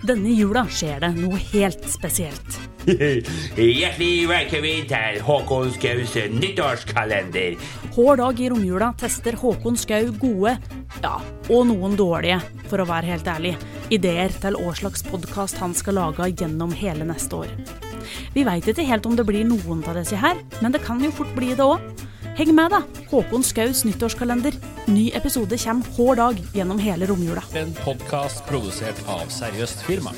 Denne jula skjer det noe helt spesielt. Hjertelig velkommen til Håkon Skaus nyttårskalender. Hver dag i romjula tester Håkon Skau gode, ja, og noen dårlige, for å være helt ærlig, ideer til hva slags podkast han skal lage gjennom hele neste år. Vi veit ikke helt om det blir noen av disse her, men det kan jo fort bli det òg. Heng med, da! Håkon Skaus nyttårskalender. Ny episode kommer hver dag gjennom hele romjula. En podkast produsert av Seriøst firma.